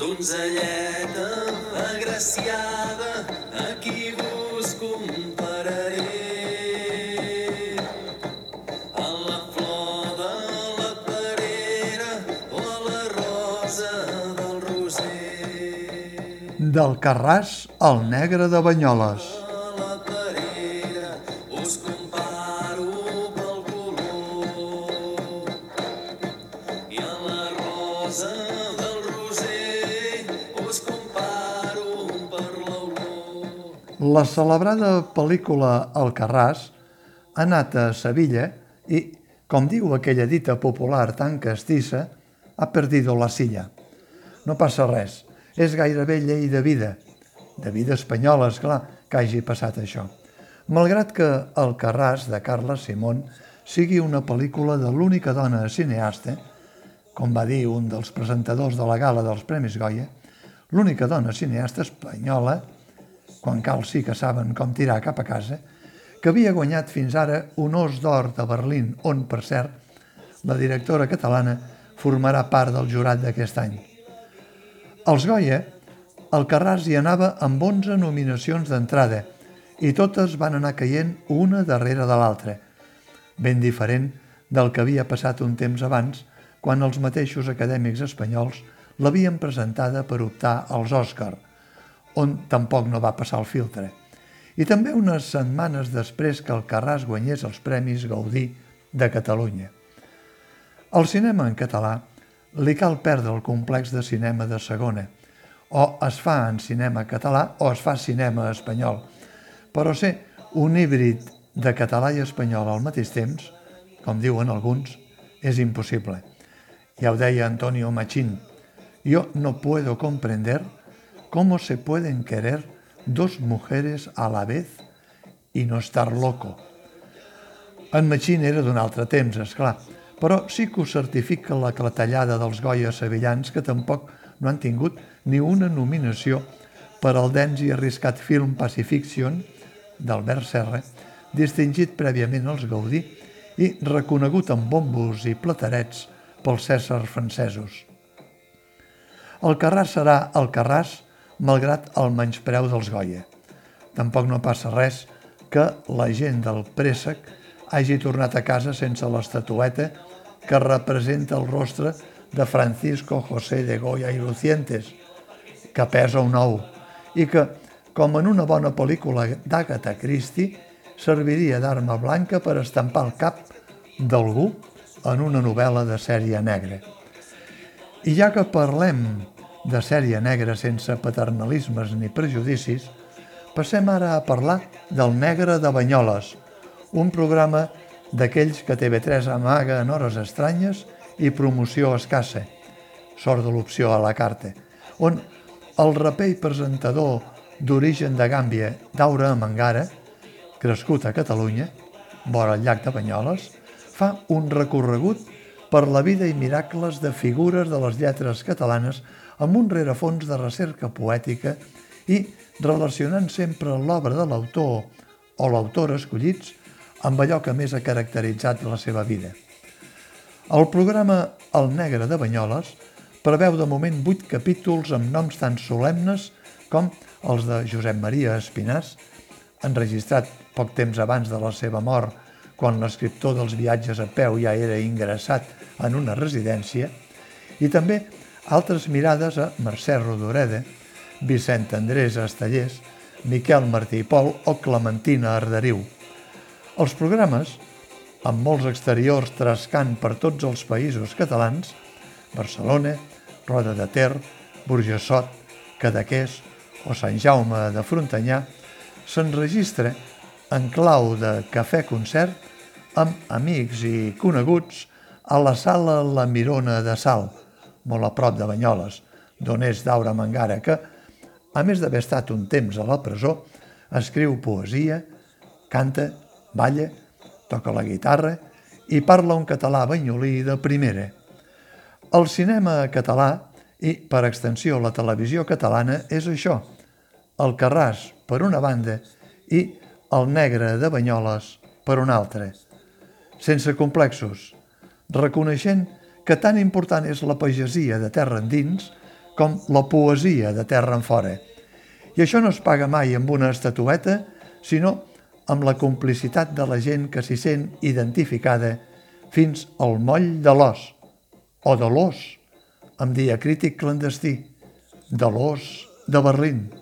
Donzelleta agraciada, a qui vos compararé? A la flor de la perera o a la rosa del roser? Del Carràs al negre de Banyoles. La celebrada pel·lícula El Carràs ha anat a Sevilla i, com diu aquella dita popular tan castissa, ha perdido la silla. No passa res, és gairebé llei de vida, de vida espanyola, és clar, que hagi passat això. Malgrat que El Carràs, de Carles Simón, sigui una pel·lícula de l'única dona cineasta, com va dir un dels presentadors de la gala dels Premis Goya, l'única dona cineasta espanyola quan cal sí que saben com tirar cap a casa, que havia guanyat fins ara un os d'or de Berlín, on, per cert, la directora catalana formarà part del jurat d'aquest any. Els Goya, el Carràs hi anava amb 11 nominacions d'entrada i totes van anar caient una darrere de l'altra, ben diferent del que havia passat un temps abans quan els mateixos acadèmics espanyols l'havien presentada per optar als Òscar, on tampoc no va passar el filtre. I també unes setmanes després que el Carràs guanyés els Premis Gaudí de Catalunya. Al cinema en català li cal perdre el complex de cinema de segona. O es fa en cinema català o es fa cinema espanyol. Però ser un híbrid de català i espanyol al mateix temps, com diuen alguns, és impossible. Ja ho deia Antonio Machín, yo no puedo comprender cómo se pueden querer dos mujeres a la vez y no estar loco. En Machín era d'un altre temps, és clar, però sí que ho certifica la clatellada dels Goya sevillans que tampoc no han tingut ni una nominació per al dens i arriscat film Pacifiction d'Albert Serra, distingit prèviament als Gaudí i reconegut amb bombos i platerets pels Cèsars francesos. El Carràs serà el Carràs malgrat el menyspreu dels Goya. Tampoc no passa res que la gent del préssec hagi tornat a casa sense l'estatueta que representa el rostre de Francisco José de Goya y Lucientes, que pesa un ou, i que, com en una bona pel·lícula d'Agatha Christie, serviria d'arma blanca per estampar el cap d'algú en una novel·la de sèrie negra. I ja que parlem de sèrie negra sense paternalismes ni prejudicis, passem ara a parlar del Negre de Banyoles, un programa d'aquells que TV3 amaga en hores estranyes i promoció escassa, sort de l'opció a la carta, on el raper i presentador d'origen de Gàmbia, Daura Mangara, crescut a Catalunya, vora el llac de Banyoles, fa un recorregut per la vida i miracles de figures de les lletres catalanes amb un rerefons de recerca poètica i relacionant sempre l'obra de l'autor o l'autora escollits amb allò que més ha caracteritzat la seva vida. El programa El Negre de Banyoles preveu de moment vuit capítols amb noms tan solemnes com els de Josep Maria Espinàs, enregistrat poc temps abans de la seva mort, quan l'escriptor dels viatges a peu ja era ingressat en una residència, i també altres mirades a Mercè Rodoreda, Vicent Andrés Estellers, Miquel Martí i Pol o Clementina Arderiu. Els programes, amb molts exteriors trascant per tots els països catalans, Barcelona, Roda de Ter, Burjassot, Cadaqués o Sant Jaume de Frontanyà, s'enregistra en clau de cafè-concert amb amics i coneguts a la sala La Mirona de Sal, molt a prop de Banyoles, d'on és Daura Mangara, que, a més d'haver estat un temps a la presó, escriu poesia, canta, balla, toca la guitarra i parla un català banyolí de primera. El cinema català i, per extensió, la televisió catalana és això, el Carràs per una banda i el negre de Banyoles per una altra. Sense complexos, reconeixent que tan important és la pagesia de terra endins com la poesia de terra en fora. I això no es paga mai amb una estatueta, sinó amb la complicitat de la gent que s'hi sent identificada fins al moll de l'os, o de l'os, amb diacrític clandestí, de l'os de Berlín.